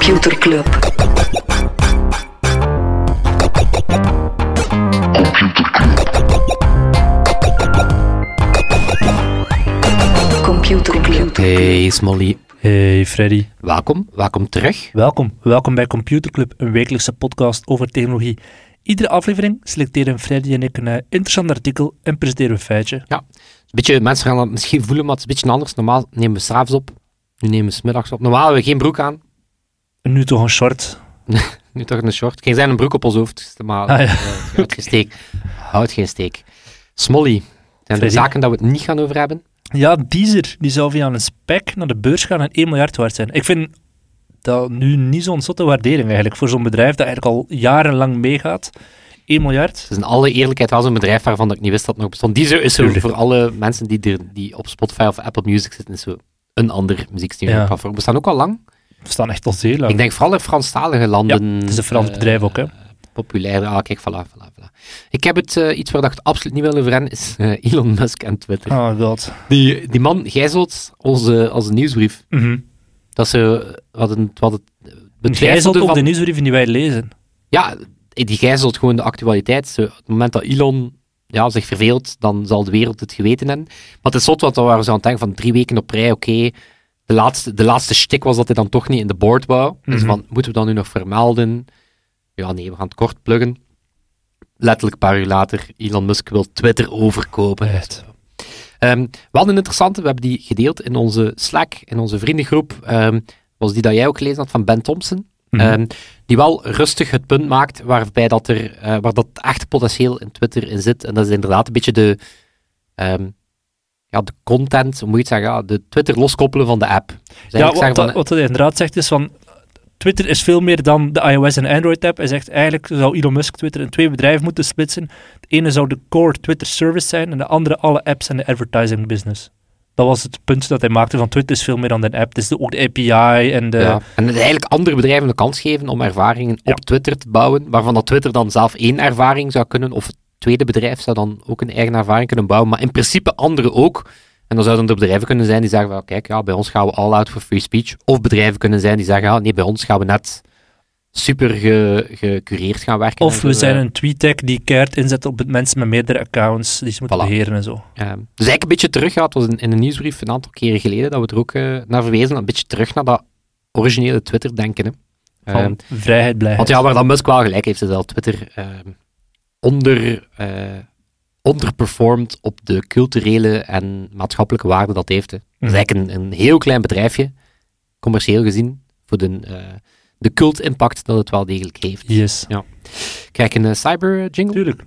Computer Club. Computer Club. Hey Smolly, Hey Freddy, welkom, welkom terug. welkom. Welkom bij Computer Club, een wekelijkse podcast over technologie. Iedere aflevering selecteren Freddy en ik een eh, interessant artikel en presenteren we een feitje. Ja, een beetje, mensen gaan dat misschien voelen, maar het is een beetje anders. Normaal nemen we s'avonds op, nu nemen we 's middags op. Normaal hebben we geen broek aan, nu toch een short. nu toch een short. Geen zijn een broek op ons hoofd, maar Ah, ja. houdt geen steek. Houdt geen steek. Smolly, zijn er zaken dat we het niet gaan over hebben? Ja, Deezer, die zou via een spec naar de beurs gaan en 1 miljard waard zijn. Ik vind dat nu niet zo'n zotte waardering eigenlijk voor zo'n bedrijf dat eigenlijk al jarenlang meegaat. 1 miljard. Het is in alle eerlijkheid wel zo'n bedrijf waarvan ik niet wist dat het nog bestond. Deezer is zo voor alle mensen die, er, die op Spotify of Apple Music zitten, is zo een ander muziekstreaming Ja. platform. We staan ook al lang. We staan echt al zeer lang. Ik denk vooral in Franstalige landen. Ja, het is een Frans eh, bedrijf ook, hè. Populair. Ah, kijk, voilà, voilà, voilà. Ik heb het, eh, iets waar ik het absoluut niet wil over hebben, is eh, Elon Musk en Twitter. Oh god. Die, die man gijzelt onze, onze nieuwsbrief. Mhm. Dat ze, wat een, wat het betwijfelde ook van... de nieuwsbrieven die wij lezen. Ja, die gijzelt gewoon de actualiteit. Zo, op het moment dat Elon ja, zich verveelt, dan zal de wereld het geweten hebben. Maar het is zot, want dan waren ze aan het denken van drie weken op rij, oké. De, laatste, de laatste stik was dat hij dan toch niet in de board wou. Dus Mhm. van, moeten we dan nu nog vermelden? Ja, nee, we gaan het kort pluggen. Letterlijk een paar uur later, Elon Musk wil Twitter overkopen. Echt. Ehm, we hadden een interessante, we hebben die gedeeld in onze Slack, in onze vriendengroep. Ehm, was die dat jij ook gelezen had van Ben Thompson. Mhm. Ehm, die wel rustig het punt maakt waarbij dat er, eh, waar dat echt potentieel in Twitter in zit. En dat is inderdaad een beetje de, ja, de content, moet je het zeggen, ja, de Twitter loskoppelen van de app. Dus Ja, wat, van, wat hij inderdaad zegt is van... Twitter is veel meer dan de iOS en Android app. Hij zegt eigenlijk zou Elon Musk Twitter in twee bedrijven moeten splitsen. Het ene zou de core Twitter service zijn en de andere alle apps en de advertising business. Dat was het punt dat hij maakte van Twitter is veel meer dan een app. Het is de, ook de API en de... ja, en eigenlijk andere bedrijven de kans geven om ervaringen Ja. op Twitter te bouwen, waarvan dat Twitter dan zelf één ervaring zou kunnen, of tweede bedrijf zou dan ook een eigen ervaring kunnen bouwen, maar in principe andere ook. En dan zouden er bedrijven kunnen zijn die zeggen, van, kijk, ja, bij ons gaan we all out voor free speech. Of bedrijven kunnen zijn die zeggen, ja, nee, bij ons gaan we net super ge- gecureerd gaan werken. Of we zijn eh, een tweet die keert inzet op mensen met meerdere accounts die ze moeten Voilà. beheren en zo. eh, dus eigenlijk een beetje terug, ja, het was in, in een nieuwsbrief een aantal keren geleden dat we er ook eh, naar verwezen, een beetje terug naar dat originele Twitter-denken. hè. Ehm, vrijheid, blijheid. Want ja, waar dan Musk wel gelijk heeft, is dat Twitter ehm, onder, eh underperformed op de culturele en maatschappelijke waarde dat heeft. Hè. Dat is Mhm. eigenlijk een, een heel klein bedrijfje, commercieel gezien, voor de, eh, de cult-impact dat het wel degelijk heeft. Yes. Kijk, een eh, cyber-jingle. Tuurlijk.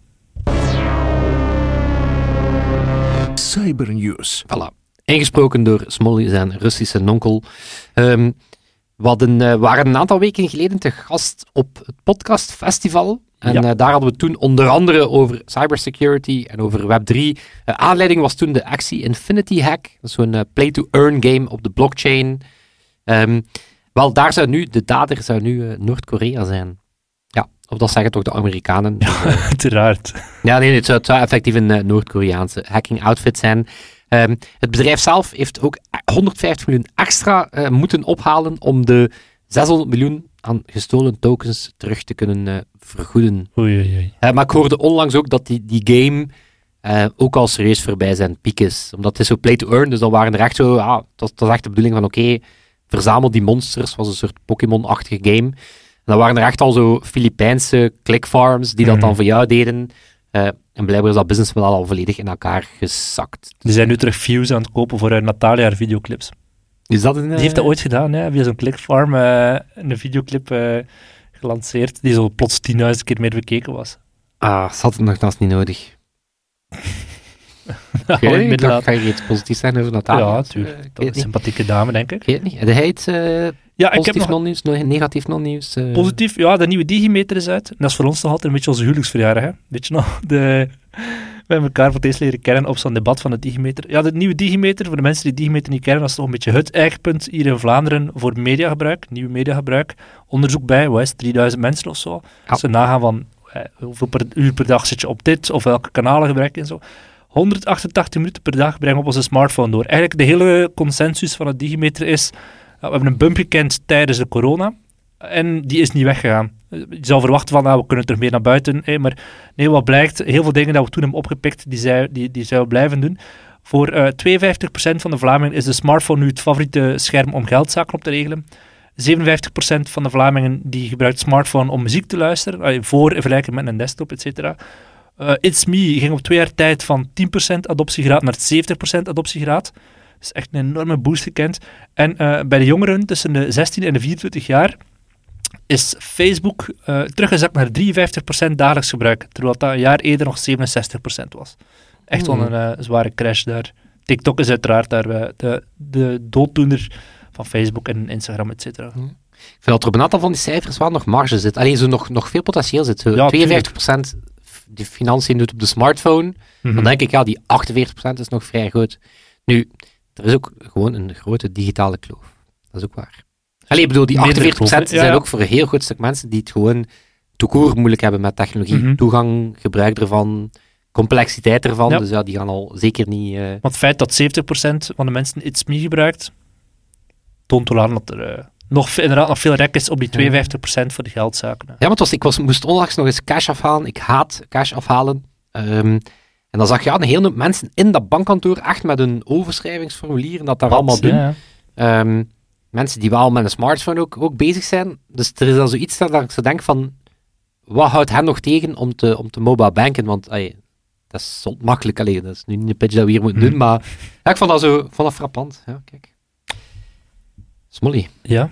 Cybernews. Voilà. Ingesproken door Smolly, zijn Russische nonkel. Ehm, we hadden, eh, waren een aantal weken geleden te gast op het podcastfestival. En Ja. eh, daar hadden we toen onder andere over cybersecurity en over Web3. Eh, aanleiding was toen de actie Infinity Hack. Dat is zo'n eh, play-to-earn game op de blockchain. Ehm, wel, daar zou nu, de dader zou nu Noord-Korea zijn. Ja, of dat zeggen toch de Amerikanen. Eh, Uiteraard. ja, nee, het zou, het zou effectief een Noord-Koreaanse hacking outfit zijn. Ehm, het bedrijf zelf heeft ook 150 miljoen extra moeten ophalen om de 600 miljoen aan gestolen tokens terug te kunnen eh, vergoeden. Oei, oei. Eh, maar ik hoorde onlangs ook dat die, die game eh, ook al serieus voorbij zijn piek is. Omdat het is zo play to earn, dus dan waren er echt zo, ja, was, het was echt de bedoeling van oké, verzamel die monsters, was een soort Pokémon-achtige game. En dan waren er echt al zo Filipijnse clickfarms die dat Mhm. dan voor jou deden. En blijkbaar is dat businessmodel al volledig in elkaar gezakt. Die zijn nu terug views aan het kopen voor uh, Natalia haar videoclips. Is dat een... Die heeft dat ooit gedaan, hè, via zo'n clickfarm, eh, een videoclip eh, gelanceerd, die zo plots 10.000 keer meer bekeken was. Ah, ze had het nogthans niet nodig. Ja, Oké, laat- ga je iets positiefs zijn over? Ja, Eh, Dat weet is een niet. sympathieke dame, denk ik. Ik weet niet. Iets eh, Ja, heb positief nog non-nieuws, no- negatief non-nieuws? eh? positief. Ja, de nieuwe Digimeter is uit. En dat is voor ons nog altijd een beetje onze huwelijksverjaardag, hè. Weet je nog? De... We hebben elkaar voor het eerst leren kennen op zo'n debat van de Digimeter. Ja, de nieuwe Digimeter, voor de mensen die Digimeter niet kennen, dat is toch een beetje het eikpunt hier in Vlaanderen voor mediagebruik, nieuw mediagebruik. Onderzoek bij, wat is het, 3000 mensen of zo. Ja. Ze nagaan van eh, hoeveel per uur per dag zit je op dit, of welke kanalen gebruik je en zo. 188 minuten per dag brengen we op onze smartphone door. Eigenlijk de hele consensus van het Digimeter is, we hebben een bump gekend tijdens de corona. En die is niet weggegaan. Je zou verwachten van, nou, we kunnen terug meer naar buiten. hè, maar nee, wat blijkt, heel veel dingen dat we toen hebben opgepikt, die, zij, die, die zouden blijven doen. Voor eh 52% van de Vlamingen is de smartphone nu het favoriete scherm om geldzaken op te regelen. 57% van de Vlamingen die gebruikt smartphone om muziek te luisteren, eh, voor in vergelijking met een desktop, et cetera. Eh, It's Me ging op twee jaar tijd van 10% adoptiegraad naar 70% adoptiegraad. Dat is echt een enorme boost gekend. En eh, bij de jongeren tussen de 16 en de 24 jaar is Facebook eh, teruggezakt naar 53% dagelijks gebruik, terwijl dat een jaar eerder nog 67% was. Echt wel Hmm. een eh, zware crash daar. TikTok is uiteraard daar eh, de, de dooddoener van Facebook en Instagram, et cetera. Ik vind dat er op een aantal van die cijfers wel nog marge zit. Alleen zo nog, nog veel potentieel zit. Zo Ja, 52% die financiën doet op de smartphone. Mhm. Dan denk ik, ja, die 48% is nog vrij groot. Nu, er is ook gewoon een grote digitale kloof. Dat is ook waar. Allee, ik bedoel, die 48% Meerdere kloven, ja, zijn ja. ook voor een heel groot stuk mensen die het gewoon toekoor moeilijk hebben met technologie. Mhm. Toegang, gebruik ervan, complexiteit ervan. Ja. Dus ja, die gaan al zeker niet... eh, Want het feit dat 70% van de mensen It's Me gebruikt, toont wel aan dat er eh, nog, inderdaad nog veel rek is op die 52% voor de geldzaken. hè. Ja, want was, ik was, moest onlangs nog eens cash afhalen. Ik haat cash afhalen. Ehm, en dan zag je ja, een hele hoop mensen in dat bankkantoor echt met een overschrijvingsformulier en dat daar allemaal doen. Ja, ja. Ehm, mensen die wel met een smartphone ook, ook bezig zijn. Dus er is dan zoiets dat ik zo denk van, wat houdt hen nog tegen om te, om te mobile banken? Want dat is zo makkelijk. Allee, dat is nu niet de pitch dat we hier moeten Hmm. doen, maar ja, ik vond dat zo vond dat frappant. Ja, kijk. Smolly, Ja.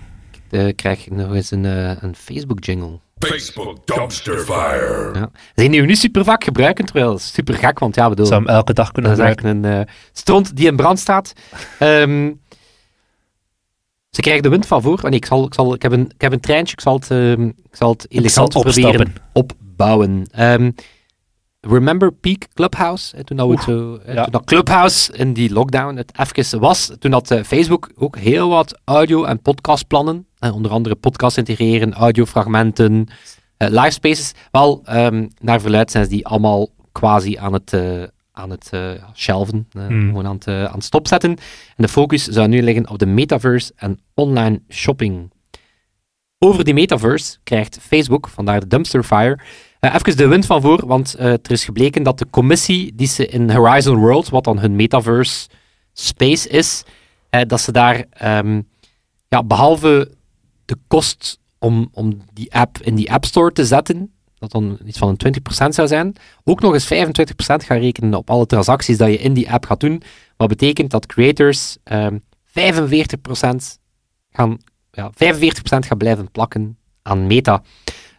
ik krijg nog eens een, eh, een Facebook-jingle. Facebook Dumpster Fire. Ja. Zijn die niet super vaak gebruiken, terwijl dat is super gek, want ja, bedoel, zou hem elke dag kunnen dat is echt gebruiken. een eh, stront die in brand staat. Ehm, ze krijgen de wind van voor. Oh, nee, ik, zal, ik, zal, ik, heb een, ik heb een treintje, ik zal het, ehm, ik zal het elegant zal proberen opbouwen. Ehm, remember Peak Clubhouse? Toen dat, we het zo, ja. toen dat Clubhouse in die lockdown het even was, toen had eh, Facebook ook heel wat audio- en podcastplannen. Eh, onder andere podcast integreren, audiofragmenten, eh live spaces. Wel, ehm, naar verluid zijn ze die allemaal quasi aan het, aan het eh, shelven, eh, Hmm. gewoon aan het, eh, aan het stopzetten. En de focus zou nu liggen op de metaverse en online shopping. Over die metaverse krijgt Facebook, vandaar de dumpster fire, even de wind van voor, want er is gebleken dat de commissie die ze in Horizon World, wat dan hun metaverse space is, dat ze daar, ehm, ja, behalve de kost om, om die app in die App Store te zetten, dat dan iets van een 20% zou zijn, ook nog eens 25% gaan rekenen op alle transacties dat je in die app gaat doen. Wat betekent dat creators ehm 45% gaan, ja, 45% gaan blijven plakken aan meta.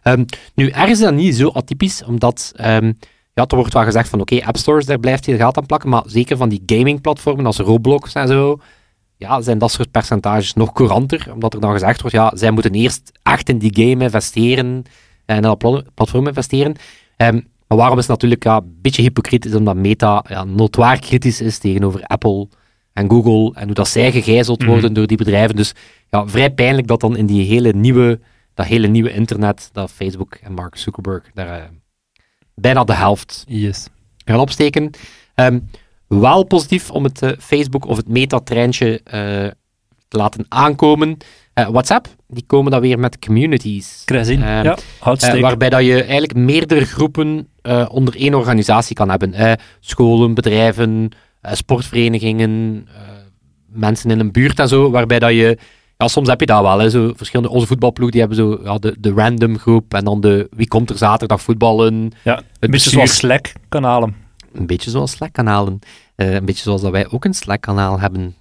Ehm, nu, ergens is dat niet zo atypisch, omdat ehm, ja, er wordt wel gezegd van oké, App Stores, daar blijft je geld aan plakken, maar zeker van die gamingplatformen als Roblox en zo, ja, zijn dat soort percentages nog couranter, omdat er dan gezegd wordt, ja, zij moeten eerst echt in die game investeren en in dat pla- platform investeren. Ehm, maar waarom is het natuurlijk ja, een beetje hypocriet, is omdat Meta ja, kritisch is tegenover Apple en Google en hoe dat zij gegijzeld Mhm. worden door die bedrijven. Dus ja, vrij pijnlijk dat dan in die hele nieuwe, dat hele nieuwe internet, dat Facebook en Mark Zuckerberg daar eh, bijna de helft Yes. gaan opsteken. Ehm, wel positief om het eh, Facebook of het Meta-treintje eh, te laten aankomen. Eh, WhatsApp, die komen dan weer met communities. Krijg. Ehm, ja. Eh, waarbij dat je eigenlijk meerdere groepen eh, onder één organisatie kan hebben. Scholen, bedrijven, sportverenigingen, mensen in een buurt en zo. Waarbij dat je, ja, soms heb je dat wel. Hè, zo verschillende, onze voetbalploeg die hebben zo ja, de, de random groep en dan de wie komt er zaterdag voetballen. ja, een beetje bestuur. zoals Slack, kanalen. Een beetje zoals Slack-kanalen. Eh, een beetje zoals dat wij ook een Slack-kanaal hebben.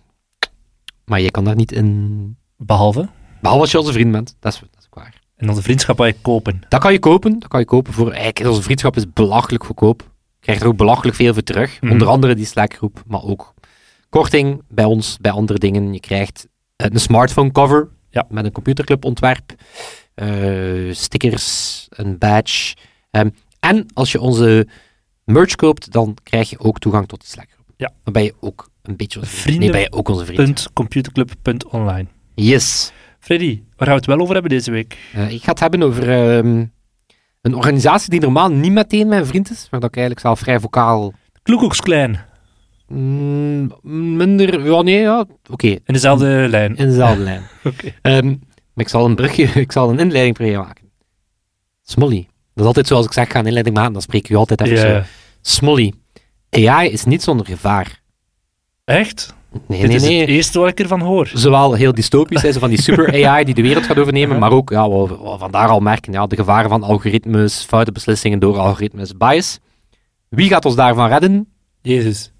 Maar je kan daar niet in. Behalve. Behalve als je onze vriend bent. Dat is, dat is ook waar. En onze vriendschap wat je kopen. Dat kan je kopen. Dat kan je kopen voor. Eigenlijk, onze vriendschap is belachelijk goedkoop. Je krijgt er ook belachelijk veel voor terug. Mhm. Onder andere die Slack-groep, maar ook korting bij ons, bij andere dingen. Je krijgt eh, een smartphone cover Ja. met een computerclub ontwerp, eh, stickers, een badge. Ehm, en als je onze merch koopt, dan krijg je ook toegang tot die Slack-groep. Ja. Dan ben je ook een beetje onze vriend. Vrienden- Nee, ben je ook onze vriend. Punt computerclub.online. Yes. Freddy, waar gaan we het wel over hebben deze week? Eh, ik ga het hebben over ehm, een organisatie die normaal niet meteen mijn vriend is, maar dat ik eigenlijk zelf vrij vocaal Kloekoeksklein. mm, minder... Ja, nee, ja, oké. In dezelfde lijn. In dezelfde lijn. Oké. Ehm, Maar ik zal een brugje, ik zal een inleiding voor je maken. Smolly. Dat is altijd zoals ik zeg, ga een inleiding maken, dan spreek je altijd even zo. Smolly. AI is niet zonder gevaar. Echt? Nee, Dit nee, is het nee. eerste wat ik ervan hoor. Zowel heel dystopisch, hè, van die super AI die de wereld gaat overnemen, maar ook, ja, we we vandaar al merken, ja, de gevaren van algoritmes, foute beslissingen door algoritmes, bias. Wie gaat ons daarvan redden? Jezus.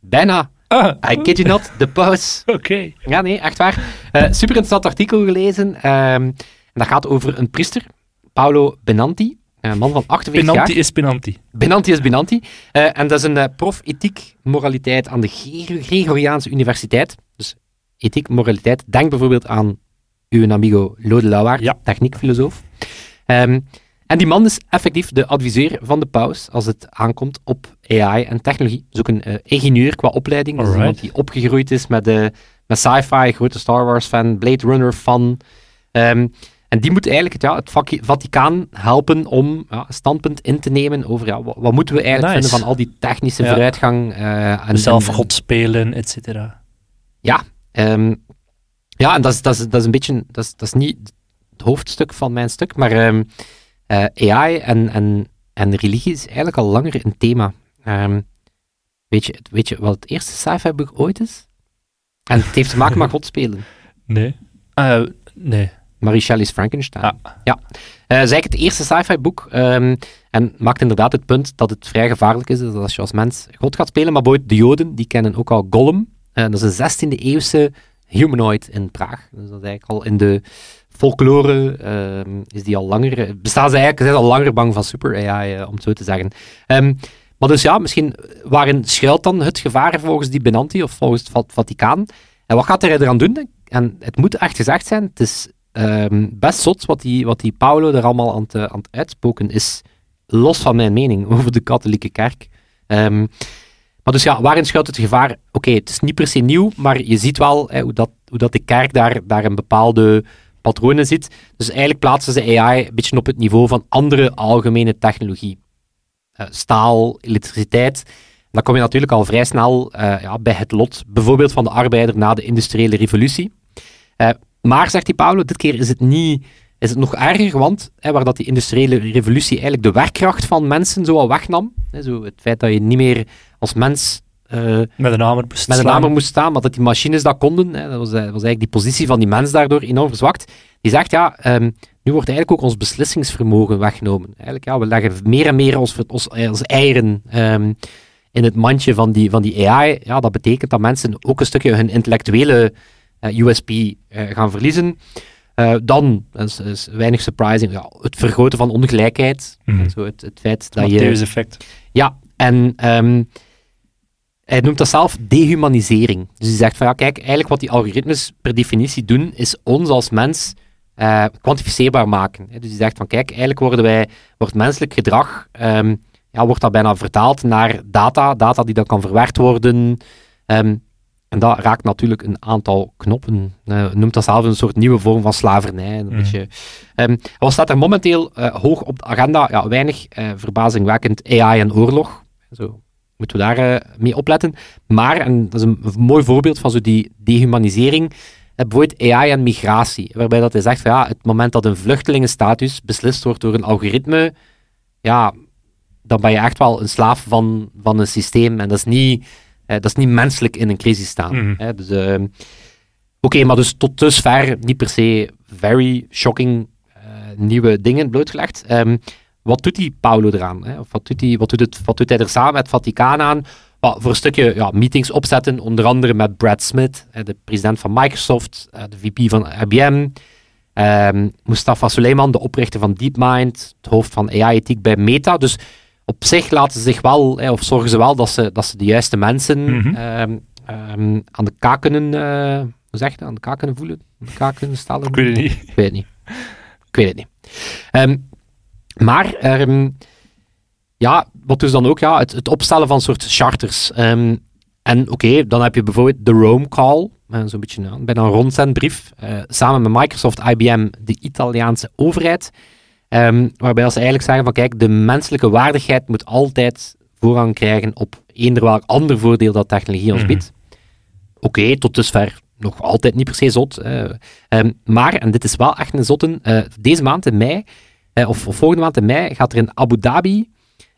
Bijna. Ah, I kid you not, de paus. oké. Ja, nee, echt waar. Eh, super interessant artikel gelezen. ehm, en dat gaat over een priester, Paolo Benanti, een man van 48 Penanti jaar. is penanti. Benanti is Benanti. Eh, en dat is een eh, prof ethiek moraliteit aan de Gre- Gregoriaanse Universiteit. Dus ethiek moraliteit. Denk bijvoorbeeld aan uw amigo Lode Lauwaard, Ja. techniekfilosoof. Ehm, en die man is effectief de adviseur van de paus als het aankomt op AI en technologie. Dus ook een eh, ingenieur qua opleiding. Dus iemand die opgegroeid is met, de met sci-fi, grote Star Wars fan, Blade Runner fan. Ehm, en die moet eigenlijk het, ja, het Vaticaan helpen om ja, standpunt in te nemen over ja, wat, wat moeten we eigenlijk Nice. vinden van al die technische Ja. vooruitgang. eh, en, Zelf God spelen, et cetera. Ja, ehm, ja en dat is, dat, is, dat is een beetje, dat is, dat is niet het hoofdstuk van mijn stuk, maar ehm, eh, AI en, en, en religie is eigenlijk al langer een thema. Ehm, weet, je, weet je wat het eerste sci-fi boek ooit is? En het heeft te maken met God spelen. Nee. Eh, nee. Mary Shelley's Frankenstein. Ah. Ja. Dat is eigenlijk het eerste sci-fi boek. ehm, en maakt inderdaad het punt dat het vrij gevaarlijk is, dat als je als mens God gaat spelen. Maar bijvoorbeeld de Joden, die kennen ook al Gollum. Eh, dat is een 16e eeuwse humanoid in Praag. Dus dat is eigenlijk al in de folklore, ehm, is die al langer, eh, bestaan ze eigenlijk, zijn ze al langer bang van super AI, om het zo te zeggen. Ehm, maar dus ja, misschien, waarin schuilt dan het gevaar volgens die Benanti of volgens het Va- Vaticaan? En wat gaat hij eraan doen? En het moet echt gezegd zijn, het is ehm, best zot wat die, wat die Paolo er allemaal aan het, aan het uitspoken is, los van mijn mening over de katholieke kerk. Ehm, maar dus ja, waarin schuilt het gevaar? Oké, het is niet per se nieuw, maar je ziet wel hè, hoe, dat, hoe dat de kerk daar, daar een bepaalde patronen ziet. Dus eigenlijk plaatsen ze AI een beetje op het niveau van andere algemene technologie. Eh, staal, elektriciteit. Dan kom je natuurlijk al vrij snel eh, ja, bij het lot, bijvoorbeeld van de arbeider na de industriële revolutie. Eh, maar, zegt die Paulo, dit keer is het, niet, is het nog erger, want hè, waar dat die industriële revolutie eigenlijk de werkkracht van mensen zo al wegnam, hè, zo het feit dat je niet meer als mens eh, Met een hamer moest met een slaan. hamer moest staan, maar dat die machines dat konden, hè, dat was, eh, was eigenlijk die positie van die mens daardoor enorm verzwakt. Die zegt, ja, ehm, nu wordt eigenlijk ook ons beslissingsvermogen weggenomen. Eigenlijk, ja, we leggen meer en meer ons, ons, ons eieren ehm, in het mandje van die, van die AI. Ja, dat betekent dat mensen ook een stukje hun intellectuele eh, USP eh, gaan verliezen. Eh, dan, dat is, is weinig surprising, ja, het vergroten van ongelijkheid. Mhm. Zo het, het feit dat je... Effect. Ja, en ehm, hij noemt dat zelf dehumanisering. Dus hij zegt van ja, kijk, eigenlijk wat die algoritmes per definitie doen, is ons als mens eh, kwantificeerbaar maken. hè. Dus hij zegt van kijk, eigenlijk worden wij, wordt menselijk gedrag, ehm, ja, wordt dat bijna vertaald naar data, data die dan kan verwerkt worden. ehm, en dat raakt natuurlijk een aantal knoppen. Eh, hij noemt dat zelf een soort nieuwe vorm van slavernij. Een Mhm. beetje, ehm, wat staat er momenteel eh, hoog op de agenda? Ja, weinig uh, verbazingwekkend AI en oorlog. Zo moeten we daar uh, mee opletten. Maar, en dat is een, mooi voorbeeld van zo die dehumanisering, uh, bijvoorbeeld AI en migratie. Waarbij dat hij zegt van ja, het moment dat een vluchtelingenstatus beslist wordt door een algoritme, ja, dan ben je echt wel een slaaf van, van een systeem. En dat is niet, uh, dat is niet menselijk in een crisis staan. Mhm. Hè? Dus, uh, Oké, okay, maar dus tot dusver niet per se very shocking uh, nieuwe dingen blootgelegd. Um, wat doet die Paulo eraan? Hè? Of wat doet, die, wat, doet het, wat doet hij er samen met het Vaticaan aan? Well, voor een stukje ja, meetings opzetten, onder andere met Brad Smith, de president van Microsoft, uh, de VP van IBM, um, Mustafa Suleiman, de oprichter van DeepMind, het hoofd van AI-ethiek bij Meta. Dus op zich laten ze zich wel, hè, of zorgen ze wel dat ze, dat ze de juiste mensen mm -hmm. um, um, aan de kaak kunnen, uh, hoe zeg je dat, aan de kaak kunnen voelen, aan de kaak kunnen stellen. Ik weet het niet. Ik weet het niet. Ik weet het niet. Um, maar um, ja, wat dus dan ook, ja, het, het opstellen van soort charters. En oké, okay, dan heb je bijvoorbeeld de Rome Call, zo'n beetje nou, bijna een rondzendbrief, uh, samen met Microsoft, IBM, de Italiaanse overheid. Um, waarbij ze eigenlijk zeggen van kijk, de menselijke waardigheid moet altijd voorrang krijgen op eender welk ander voordeel dat technologie ons biedt. Oké, okay, tot dusver nog altijd niet per se zot. Ehm, maar, en dit is wel echt een zotte, uh, deze maand in mei, uh, of, of, volgende maand in mei, gaat er in Abu Dhabi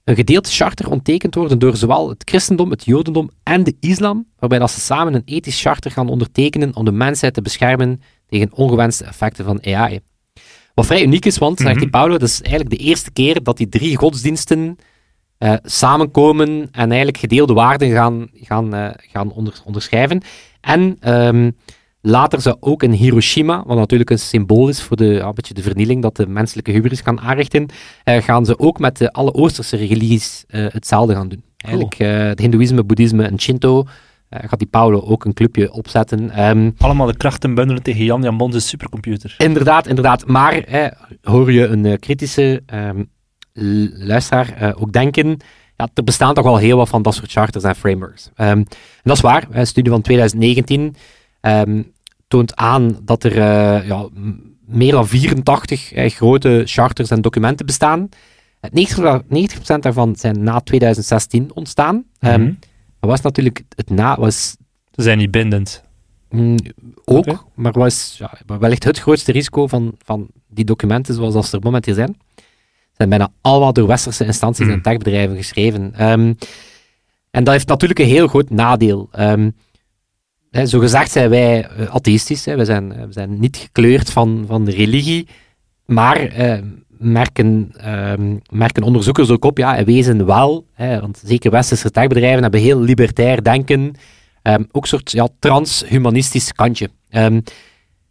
een gedeeld charter ondertekend worden door zowel het christendom, het jodendom en de islam, waarbij dat ze samen een ethisch charter gaan ondertekenen om de mensheid te beschermen tegen ongewenste effecten van AI. Wat vrij uniek is, want, zegt die mhm. Paulo, dat is eigenlijk de eerste keer dat die drie godsdiensten uh, samenkomen en eigenlijk gedeelde waarden gaan, gaan, uh, gaan onder, onderschrijven. En um, later zou ook in Hiroshima, wat natuurlijk een symbool is voor de, ja, beetje de vernieling dat de menselijke hubris gaan aanrichten, uh, gaan ze ook met alle Oosterse religies hetzelfde gaan doen. Eigenlijk het Hindoeïsme, Boeddhisme en Shinto gaat die Paulo ook een clubje opzetten. Um, Allemaal de krachten bundelen tegen Jan Jan Bon's supercomputer. Inderdaad, inderdaad. Maar hoor je een kritische um, luisteraar uh, ook denken, ja, er bestaan toch wel heel wat van dat soort charters en frameworks. Um, en dat is waar. Een studie van 2019 um, ehm, toont aan dat er uh, ja, meer dan 84 uh, grote charters en documenten bestaan. 90%, 90 daarvan zijn na 2016 ontstaan. Mm -hmm. Was natuurlijk het na... Was, Ze zijn niet bindend. Mm, ook, okay. maar was ja, wellicht het grootste risico van, van die documenten zoals ze er momenteel zijn zijn bijna allemaal door westerse instanties en mm. techbedrijven geschreven. Um, en dat heeft natuurlijk een heel groot nadeel. Um, hè, zo gezegd zijn wij uh, atheïstisch, hè. We, zijn, we zijn niet gekleurd van, van de religie, maar uh, merken, um, merken onderzoekers ook op, ja, in wezen wel, hè, want zeker westerse techbedrijven hebben heel libertair denken, ook een soort ja, transhumanistisch kantje. en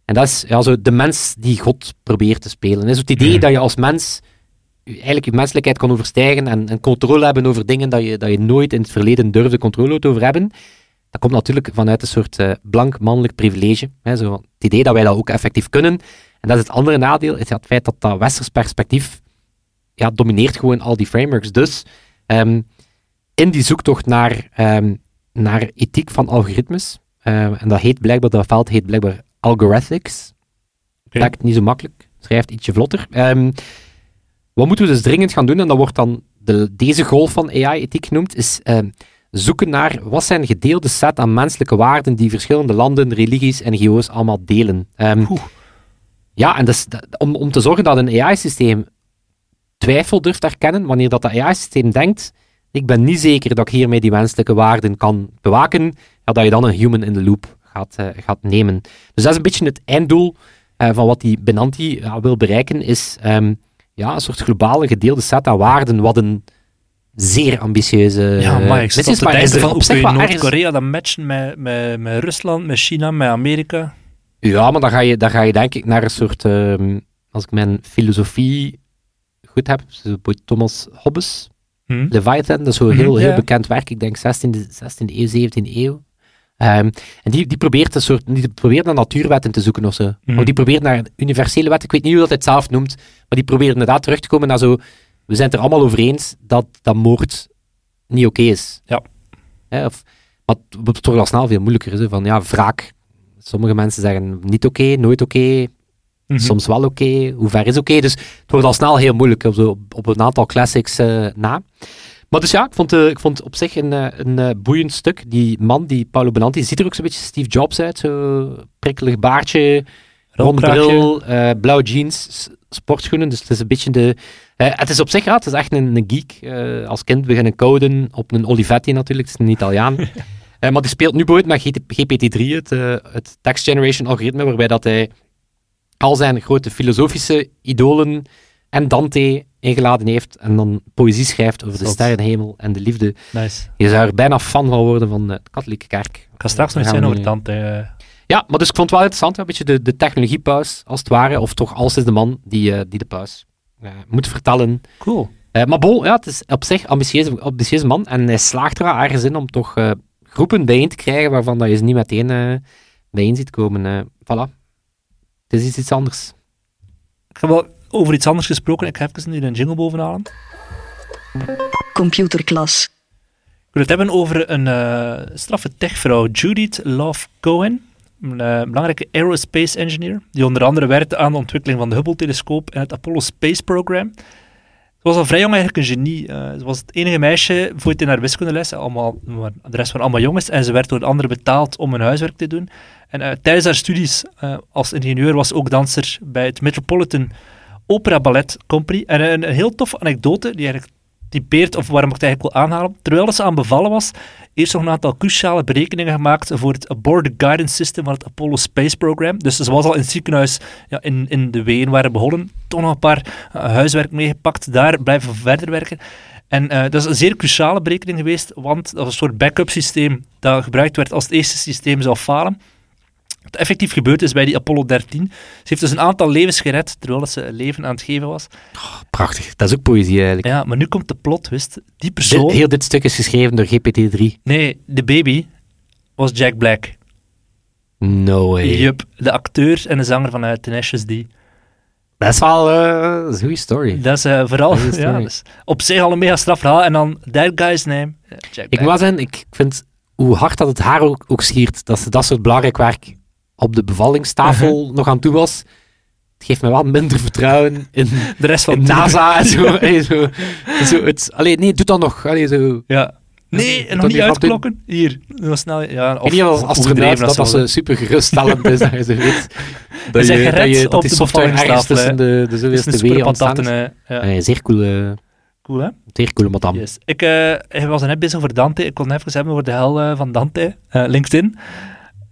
dat is ja, zo de mens die God probeert te spelen. Is het idee mm. dat je als mens eigenlijk je menselijkheid kan overstijgen en, en, controle hebben over dingen dat je, dat je nooit in het verleden durfde controle over hebben. Dat komt natuurlijk vanuit een soort uh, blank mannelijk privilege. Hè, zo, het idee dat wij dat ook effectief kunnen. En dat is het andere nadeel, is het feit dat dat westers perspectief ja, domineert gewoon al die frameworks. Dus um, in die zoektocht naar, um, naar ethiek van algoritmes, um, en dat heet blijkbaar, dat veld heet blijkbaar algorithmics. Okay. Niet zo makkelijk, schrijft ietsje vlotter. Wat moeten we dus dringend gaan doen, en dat wordt dan de, deze golf van AI-ethiek genoemd, is zoeken naar wat zijn gedeelde set aan menselijke waarden die verschillende landen, religies en NGO's allemaal delen. Um, ja, en dus, om, om te zorgen dat een AI-systeem twijfel durft erkennen, wanneer dat, dat AI-systeem denkt, ik ben niet zeker dat ik hiermee die menselijke waarden kan bewaken, ja, dat je dan een human in the loop gaat, uh, gaat nemen. Dus dat is een beetje het einddoel uh, van wat die Benanti wil bereiken, is um, ja, een soort globale gedeelde set aan waarden, wat een zeer ambitieuze... Ja, maar ik zit op de van op zich Noord-Korea dat matchen met, met, met Rusland, met China, met Amerika. Ja, maar dan ga je, dan ga je denk ik naar een soort... Um, als ik mijn filosofie goed heb, Thomas Hobbes, hmm. Leviathan, dat is zo heel, heel bekend werk, ik denk 16e, 16e eeuw, 17e eeuw. Um, en die, die, probeert een soort, die probeert naar natuurwetten te zoeken of zo. Mm. Of die probeert naar universele wetten, ik weet niet hoe dat het zelf noemt, maar die probeert inderdaad terug te komen naar zo, we zijn het er allemaal over eens dat, dat moord niet oké okay is. Ja. Hè, of, maar het wordt toch al snel veel moeilijker, zo, van ja, wraak. Sommige mensen zeggen niet oké, okay, nooit oké, okay, mm -hmm. soms wel oké, hoe ver is oké. Dus het wordt al snel heel moeilijk op, op een aantal classics uh, na. Maar dus ja, ik vond, uh, ik vond op zich een, uh, een boeiend stuk. Die man, die Paolo Benanti, ziet er ook zo'n beetje Steve Jobs uit. Zo prikkelig baardje, rond bril, blauwe jeans, sportschoenen. Dus het is een beetje de... het is op zich, ja, het is echt een, een geek. als kind beginnen coden op een Olivetti natuurlijk, het is een Italiaan. maar die speelt nu bijvoorbeeld met GPT-3, het, het text generation algoritme, waarbij dat hij al zijn grote filosofische idolen en Dante ingeladen heeft en dan poëzie schrijft over de sterrenhemel en de liefde. Nice. Je zou er bijna fan van worden van de katholieke kerk. Ik ga straks nog zijn over Dante. Uh... Ja, maar dus ik vond het wel interessant, een beetje de, de technologiepaus, als het ware, of toch als is de man die, uh, die de uh, moet vertellen. Cool. maar Bo, ja, het is op zich een ambitieuze, ambitieuze man en hij slaagt er ergens in om toch groepen bijeen te krijgen waarvan dat je ze niet meteen bijeen ziet komen. voilà. Het is iets, iets anders. Ik ga wel over iets anders gesproken. Ik ga even nu een jingle bovenhalen. Computerklas. Ik wil het hebben over een uh, straffe techvrouw, Judith Love Cohen. Een uh, belangrijke aerospace engineer, die onder andere werkte aan de ontwikkeling van de Hubble-telescoop en het Apollo Space Program. Ze was al vrij jong eigenlijk een genie. Eh, ze was het enige meisje voor in haar wiskundeles. Allemaal, de rest waren allemaal jongens. En ze werd door anderen betaald om hun huiswerk te doen. En eh, tijdens haar studies eh, als ingenieur was ze ook danser bij het Metropolitan Opera Ballet Company. En een, een heel toffe anekdote die eigenlijk typeert, of waarom ik het eigenlijk wil aanhalen. Terwijl ze aan bevallen was, eerst nog een aantal cruciale berekeningen gemaakt voor het Aborted Guidance System van het Apollo Space Program. Dus ze was al in het ziekenhuis ja, in, in de ween waren begonnen. Toch nog een paar uh, huiswerk meegepakt, daar blijven verder werken. En uh, dat is een zeer cruciale berekening geweest, want dat was een soort backup systeem dat gebruikt werd als het eerste systeem zou falen. Wat effectief gebeurd is bij die Apollo 13. Ze heeft dus een aantal levens gered, terwijl ze een leven aan het geven was. Oh, prachtig, dat is ook poëzie eigenlijk. Ja, maar nu komt de plot twist. Die persoon... Dit, heel dit stuk is geschreven door GPT-3. Nee, de baby was Jack Black. No way. Yup, de acteur en de zanger van uh, Tenacious D. Dat is wel uh, een goede story. Dat is uh, vooral ja, dus op zich al een mega straf verhaal. En dan that guy's name, Jack Black. Ik moet zeggen, ik vind hoe hard dat het haar ook, ook schiert, dat ze dat soort belangrijk werk op de bevallingstafel uh -huh. nog aan toe was. Het geeft me wel minder vertrouwen in de rest van NASA en zo. allee, zo, zo het, allee, nee, doe dat nog. Allee, zo. Ja. Nee, en nog niet uitklokken. Hier, snel. Ja, of, niet als astronaut dat dat ze super geruststellend is. Dat je zo weet dat je, je, dat, je, dat die software ergens tussen de, de zoveelste wee ontstaan is. Ja. Uh, zeer coole... Cool, hè? Zeer coole madame. Yes. Ik uh, was net bezig over Dante. Ik kon even hebben over de hel uh, van Dante. Uh, LinkedIn.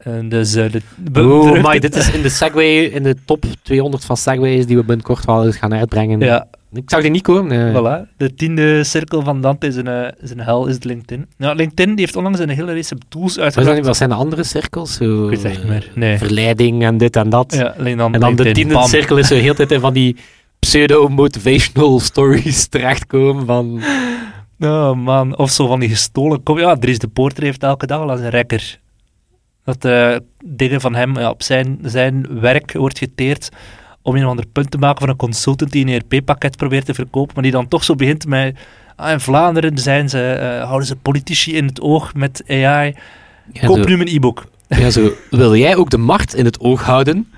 Uh, dus, uh, de oh, maar dit is in de Segway, in de top 200 van Segways die we binnenkort wel eens gaan uitbrengen. Ja. Ik zag die niet komen. Nee. Voilà. De tiende cirkel van Dante is een, is een hel, is LinkedIn. Nou, LinkedIn die heeft onlangs een hele race tools uitgebracht. Wat zijn de andere cirkels? Zo, ik weet het echt niet meer. Nee. Verleiding en dit en dat. Ja, alleen dan en dan de tiende Bam. cirkel is zo heel tijd in van die pseudo-motivational stories terechtkomen van... Oh man, of zo van die gestolen... Kom, ja, Dries de Poorter heeft elke dag al een rekker dat uh, dingen van hem ja, op zijn, zijn werk wordt geteerd om een of ander punt te maken van een consultant die een ERP-pakket probeert te verkopen, maar die dan toch zo begint met ah, in Vlaanderen zijn ze, uh, houden ze politici in het oog met AI. Ja, Koop zo, nu mijn e-book. Ja, zo, wil jij ook de macht in het oog houden?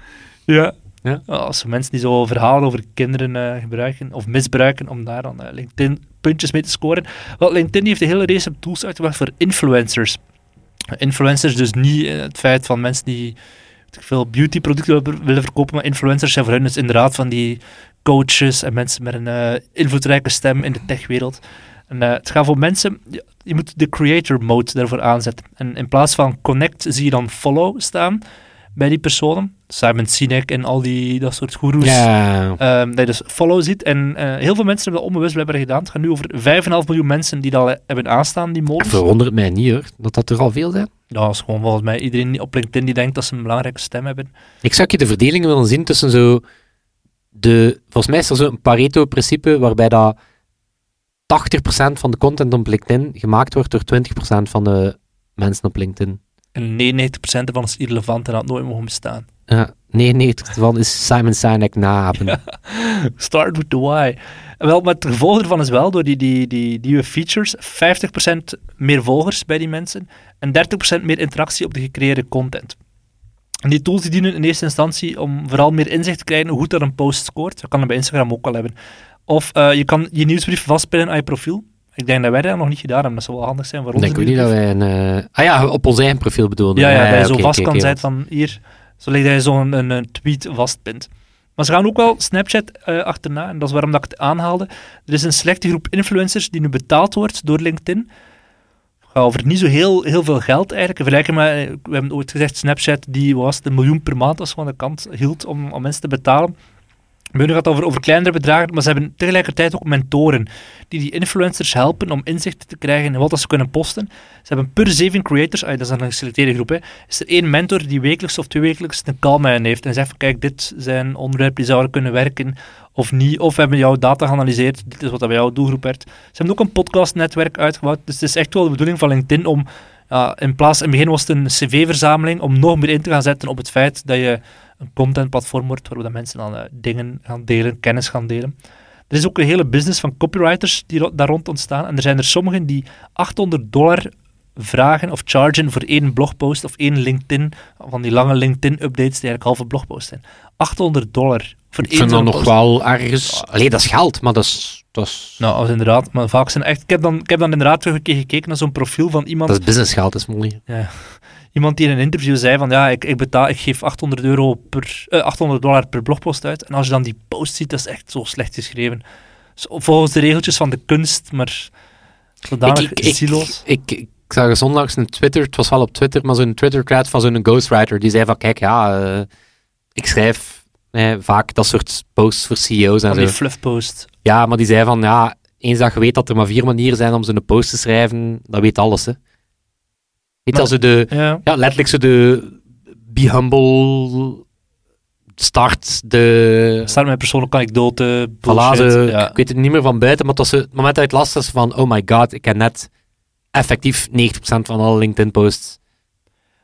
Ja. ja. Als mensen die zo verhalen over kinderen uh, gebruiken of misbruiken om daar dan LinkedIn puntjes mee te scoren. Wel, LinkedIn heeft een hele race tools uitgebracht voor influencers influencers dus niet het feit van mensen die veel beautyproducten willen verkopen, maar influencers zijn voor hen dus inderdaad van die coaches en mensen met een uh, invloedrijke stem in de techwereld. En uh, het gaat voor mensen, je moet de creator mode daarvoor aanzetten. En in plaats van connect zie je dan follow staan bij die personen. Simon Sinek en al die dat soort goeroes. Ja. Um, dat je dus follow ziet. En uh, heel veel mensen hebben dat onbewust blijkbaar gedaan. Het gaat nu over 5,5 miljoen mensen die dat hebben aanstaan, die modus. Verwondert mij niet hoor, dat dat er al veel zijn. Dat is gewoon volgens mij iedereen op LinkedIn die denkt dat ze een belangrijke stem hebben. Ik zou je de verdeling willen zien tussen zo... De, volgens mij is er zo een Pareto-principe waarbij dat 80% van de content op LinkedIn gemaakt wordt door 20% van de mensen op LinkedIn. En 99% ervan is irrelevant en had nooit mogen bestaan. Ja, 99 ervan is Simon Sinek. Ja. Start with the why. Wel, maar het gevolg ervan is wel, door die, die, die nieuwe features, 50% meer volgers bij die mensen en 30% meer interactie op de gecreëerde content. En die tools die dienen in eerste instantie om vooral meer inzicht te krijgen hoe goed dat een post scoort. Dat kan dat bij Instagram ook wel hebben. Of uh, je kan je nieuwsbrief vastpinnen aan je profiel. Ik denk dat wij dat nog niet gedaan hebben. Dat zou wel handig zijn voor ons. Ik denk niet dat wij een... Uh... Ah ja, op ons eigen profiel bedoelde. Ja, ja, dat je zo okay, vast okay, kan zijn van hier, zo dat je zo'n een, een tweet vastpint. Maar ze gaan ook wel Snapchat uh, achterna, en dat is waarom dat ik het aanhaalde. Er is een selecte groep influencers die nu betaald wordt door LinkedIn. Gaat over niet zo heel, heel veel geld eigenlijk. Vergelijken met, we hebben ooit gezegd, Snapchat die was een miljoen per maand als van de kant hield om, om mensen te betalen. Hebben het over, over kleinere bedragen, maar ze hebben tegelijkertijd ook mentoren die die influencers helpen om inzicht te krijgen in wat ze kunnen posten. Ze hebben per zeven creators, dat is een geselecteerde groep, hè, is er één mentor die wekelijks of tweewekelijks een call met hen heeft en zegt van kijk, dit zijn onderwerpen die zouden kunnen werken of niet, of hebben jouw data geanalyseerd, dit is wat bij jouw doelgroep werd. Ze hebben ook een podcastnetwerk uitgebouwd, dus het is echt wel de bedoeling van LinkedIn om in plaats, in het begin was het een cv-verzameling, om nog meer in te gaan zetten op het feit dat je een contentplatform wordt, waar mensen dan uh, dingen gaan delen, kennis gaan delen. Er is ook een hele business van copywriters die daar rond ontstaan. En er zijn er sommigen die 800 dollar vragen of chargen voor één blogpost of één LinkedIn, van die lange LinkedIn-updates die eigenlijk halve blogposts zijn. 800 dollar voor Ik één vind dat nog wel ergens... Allee, dat is geld, maar dat is, dat is, Nou, als inderdaad, maar vaak zijn echt... Ik heb dan, ik heb dan inderdaad terug een keer gekeken naar zo'n profiel van iemand... dat is businessgeld, is mooi. Ja. Iemand die in een interview zei van ja, ik, ik, betaal, ik geef 800, euro per, eh, 800 dollar per blogpost uit. En als je dan die post ziet, dat is echt zo slecht geschreven. Zo, volgens de regeltjes van de kunst, maar zodanig ik, ik, zieloos. Ik, ik, zag eens onlangs een Twitter, het was wel op Twitter, maar zo'n Twitter-thread van zo'n ghostwriter, die zei van, kijk, ja, eh, ik schrijf eh, vaak dat soort posts voor CEO's en Van zo. die fluffpost. Ja, maar die zei van, ja, eens dat je weet dat er maar vier manieren zijn om zo'n post te schrijven, dat weet alles, hè. Als je de, Ja. ja, letterlijk zo de be humble start, de... Start met persoonlijke anekdote, bullshit. ja. Ik weet het niet meer van buiten, maar het was zo, het moment dat je het las, was van, oh my god, ik heb net effectief 90% van alle LinkedIn-posts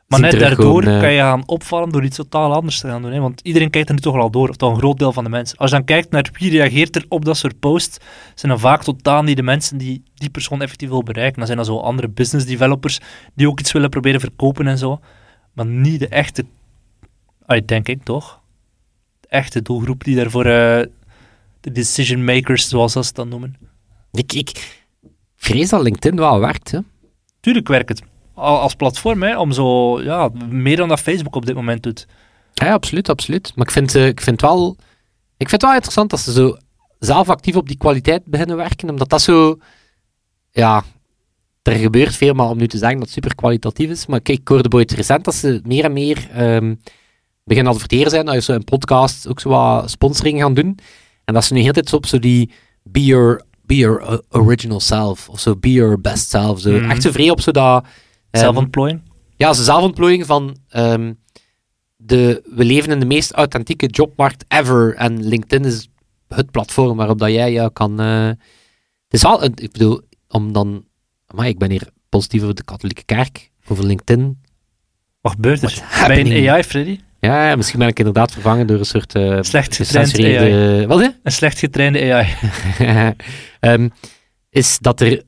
Maar net daardoor eh. kan je gaan opvallen door iets totaal anders te gaan doen. Hè? Want iedereen kijkt er nu toch al door, of toch een groot deel van de mensen. Als je dan kijkt naar wie reageert er op dat soort posts, zijn dan vaak totaal niet de mensen die die persoon effectief wil bereiken. Dan zijn dat zo andere business developers die ook iets willen proberen verkopen en zo. Maar niet de echte, denk ik toch? De echte doelgroep die daarvoor eh, de decision makers, zoals ze dat noemen. Ik, ik vrees dat LinkedIn wel werkt, hè. Tuurlijk werkt het als platform, hè, om zo, ja, meer dan dat Facebook op dit moment doet. Ja, absoluut, absoluut. Maar ik vind, eh, ik vind wel... Ik vind het wel interessant dat ze zo zelf actief op die kwaliteit beginnen werken, omdat dat zo... Ja, er gebeurt veel, maar om nu te zeggen dat het super kwalitatief is. Maar kijk, ik hoorde ooit recent dat ze meer en meer ehm beginnen adverteren zijn, dat ze een podcast ook zo wat sponsoring gaan doen. En dat ze nu heel de tijd zo op zo die be your, be your uh, original self, of zo be your best self. Zo. Mhm. Echt zo vrij op zo dat... ehm, Zelfontplooiing. ja, ze zelfontplooiing van ehm, de, we leven in de meest authentieke jobmarkt ever en LinkedIn is het platform waarop dat jij jou kan... eh, het is wel, een, ik bedoel, om dan... Maar ik ben hier positief over de katholieke kerk, over LinkedIn. Wat gebeurt er? Bij een? AI, Freddy? Ja, misschien ben ik inderdaad vervangen door een soort eh Slecht getraind gecensureerde... Wat, hè? Een slecht getrainde AI. Ehm, is dat er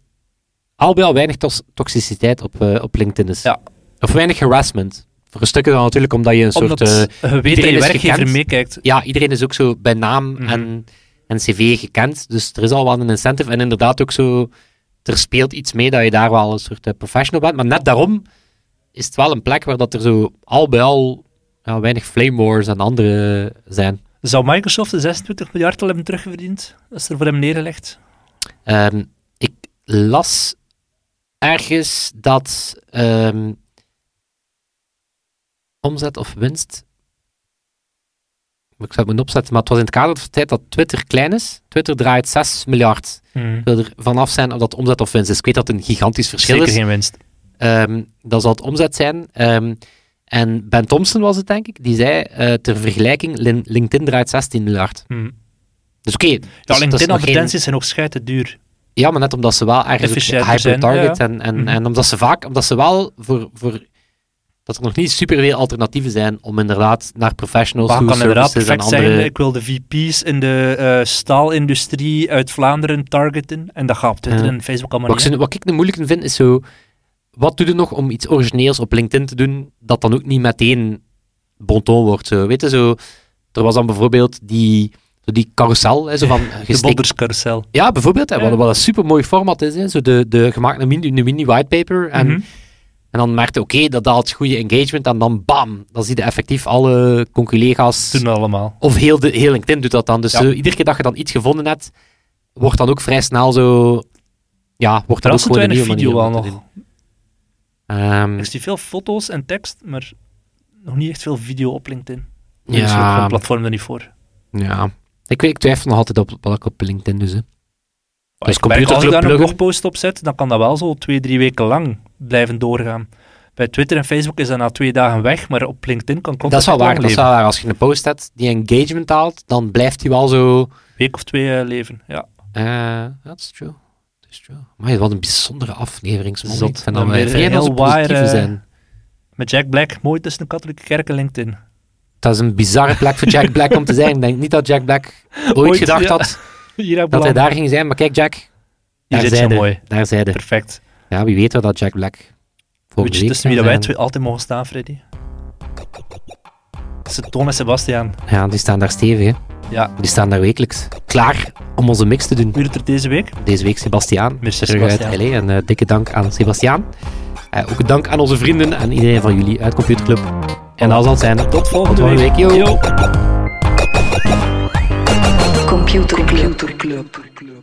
al bij al weinig tos- toxiciteit op, eh, op LinkedIn is. Ja. Of weinig harassment. Voor een stukje dan natuurlijk omdat je een Omdat soort... eh, je weet dat je is werkgever gekend. meekijkt. ja, iedereen is ook zo bij naam Mhm. en, en cv gekend. Dus er is al wel een incentive. En inderdaad ook zo... Er speelt iets mee dat je daar wel een soort eh, professional bent. Maar net daarom is het wel een plek waar dat er zo al bij al ja, weinig flame wars en andere zijn. Zou Microsoft de 26 miljard al hebben terugverdiend? Is er voor hem neergelegd. Ehm, ik las ergens dat ehm, omzet of winst. Ik zou het moeten opzetten, maar het was in het kader van de tijd dat Twitter klein is. Twitter draait 6 miljard. Hmm. Ik wil er vanaf zijn of dat omzet of winst is. Ik weet dat het een gigantisch verschil Zeker is. geen winst. Ehm, dat zal het omzet zijn. Ehm, en Ben Thompson was het, denk ik, die zei eh, ter vergelijking: Lin- LinkedIn draait 16 miljard. Hmm. Dus oké. Ja, dus LinkedIn-advertenties geen- zijn nog schijten duur. Ja, maar net omdat ze wel ergens hyper-target ja, en, en, Mhm. en omdat ze vaak, omdat ze wel voor, voor dat er nog niet superveel alternatieven zijn om inderdaad naar professionals, food kan inderdaad perfect andere... zeggen, ik wil de VP's in de eh, staalindustrie uit Vlaanderen targeten. En dat gaat op Twitter Ja. en Facebook allemaal Wat ik, niet. wat ik nu moeilijk vind, is zo... Wat doe je nog om iets origineels op LinkedIn te doen, dat dan ook niet meteen bonton wordt? Zo. Weet je, zo... Er was dan bijvoorbeeld die, die carousel, hè, zo van... De Bodderscarousel. Ja, bijvoorbeeld, hè, wat, wat een super mooi format is. Hè, zo de, de gemaakt een mini, mini whitepaper en... Mhm. En dan merkte oké, dat daalt goede engagement. En dan bam, dan zie je effectief alle conculega's. Doen allemaal. Of heel, de, heel LinkedIn doet dat dan. Dus Ja. zo, iedere keer dat je dan iets gevonden hebt, wordt dan ook vrij snel zo. Ja, wordt dan ook gewoon een nieuwe video manier wel om het nog. Ehm, Ik zie veel foto's en tekst, maar nog niet echt veel video op LinkedIn. Ja. Dus ja, een platform er niet voor. ja. Ik, weet, ik twijfel nog altijd op wat ik op LinkedIn doe. Hè. Dus Dus als ik daar een blogpost op zet, dan kan dat wel zo twee, drie weken lang blijven doorgaan. Bij Twitter en Facebook is dat na twee dagen weg, maar op LinkedIn kan Dat is wel waar. Dat is wel waar. Als je een post hebt die engagement haalt, dan blijft die wel zo. Week of twee eh, leven, ja. Eh, that's true. That's true. Maar wat een bijzondere aflevering. Zot. Zot. Ik vind Dan wij vrij heel waar, eh, zijn. Met Jack Black, mooi tussen de katholieke kerk en LinkedIn. Dat is een bizarre plek voor Jack Black om te zijn. Ik denk niet dat Jack Black ooit, gedacht had dat hij daar ging zijn. Maar kijk, Jack, daar zit zo mooi. Daar zijde. Perfect. Ja, wie weet wel dat Jack Black Weet je tussen wie dat wij twee altijd mogen staan, Freddy? Dat is Toon en Sebastian. Ja, die staan daar stevig. Ja. Die staan daar wekelijks. Klaar om onze mix te doen. Wie doet er deze week? Deze week Sebastian. Terug Sebastian. uit En eh, dikke dank aan Sebastian. Uh, eh, ook dank aan onze vrienden en iedereen van jullie uit Computerclub. En dat zal zijn. Tot volgende Tot week. Yo. Computer Club.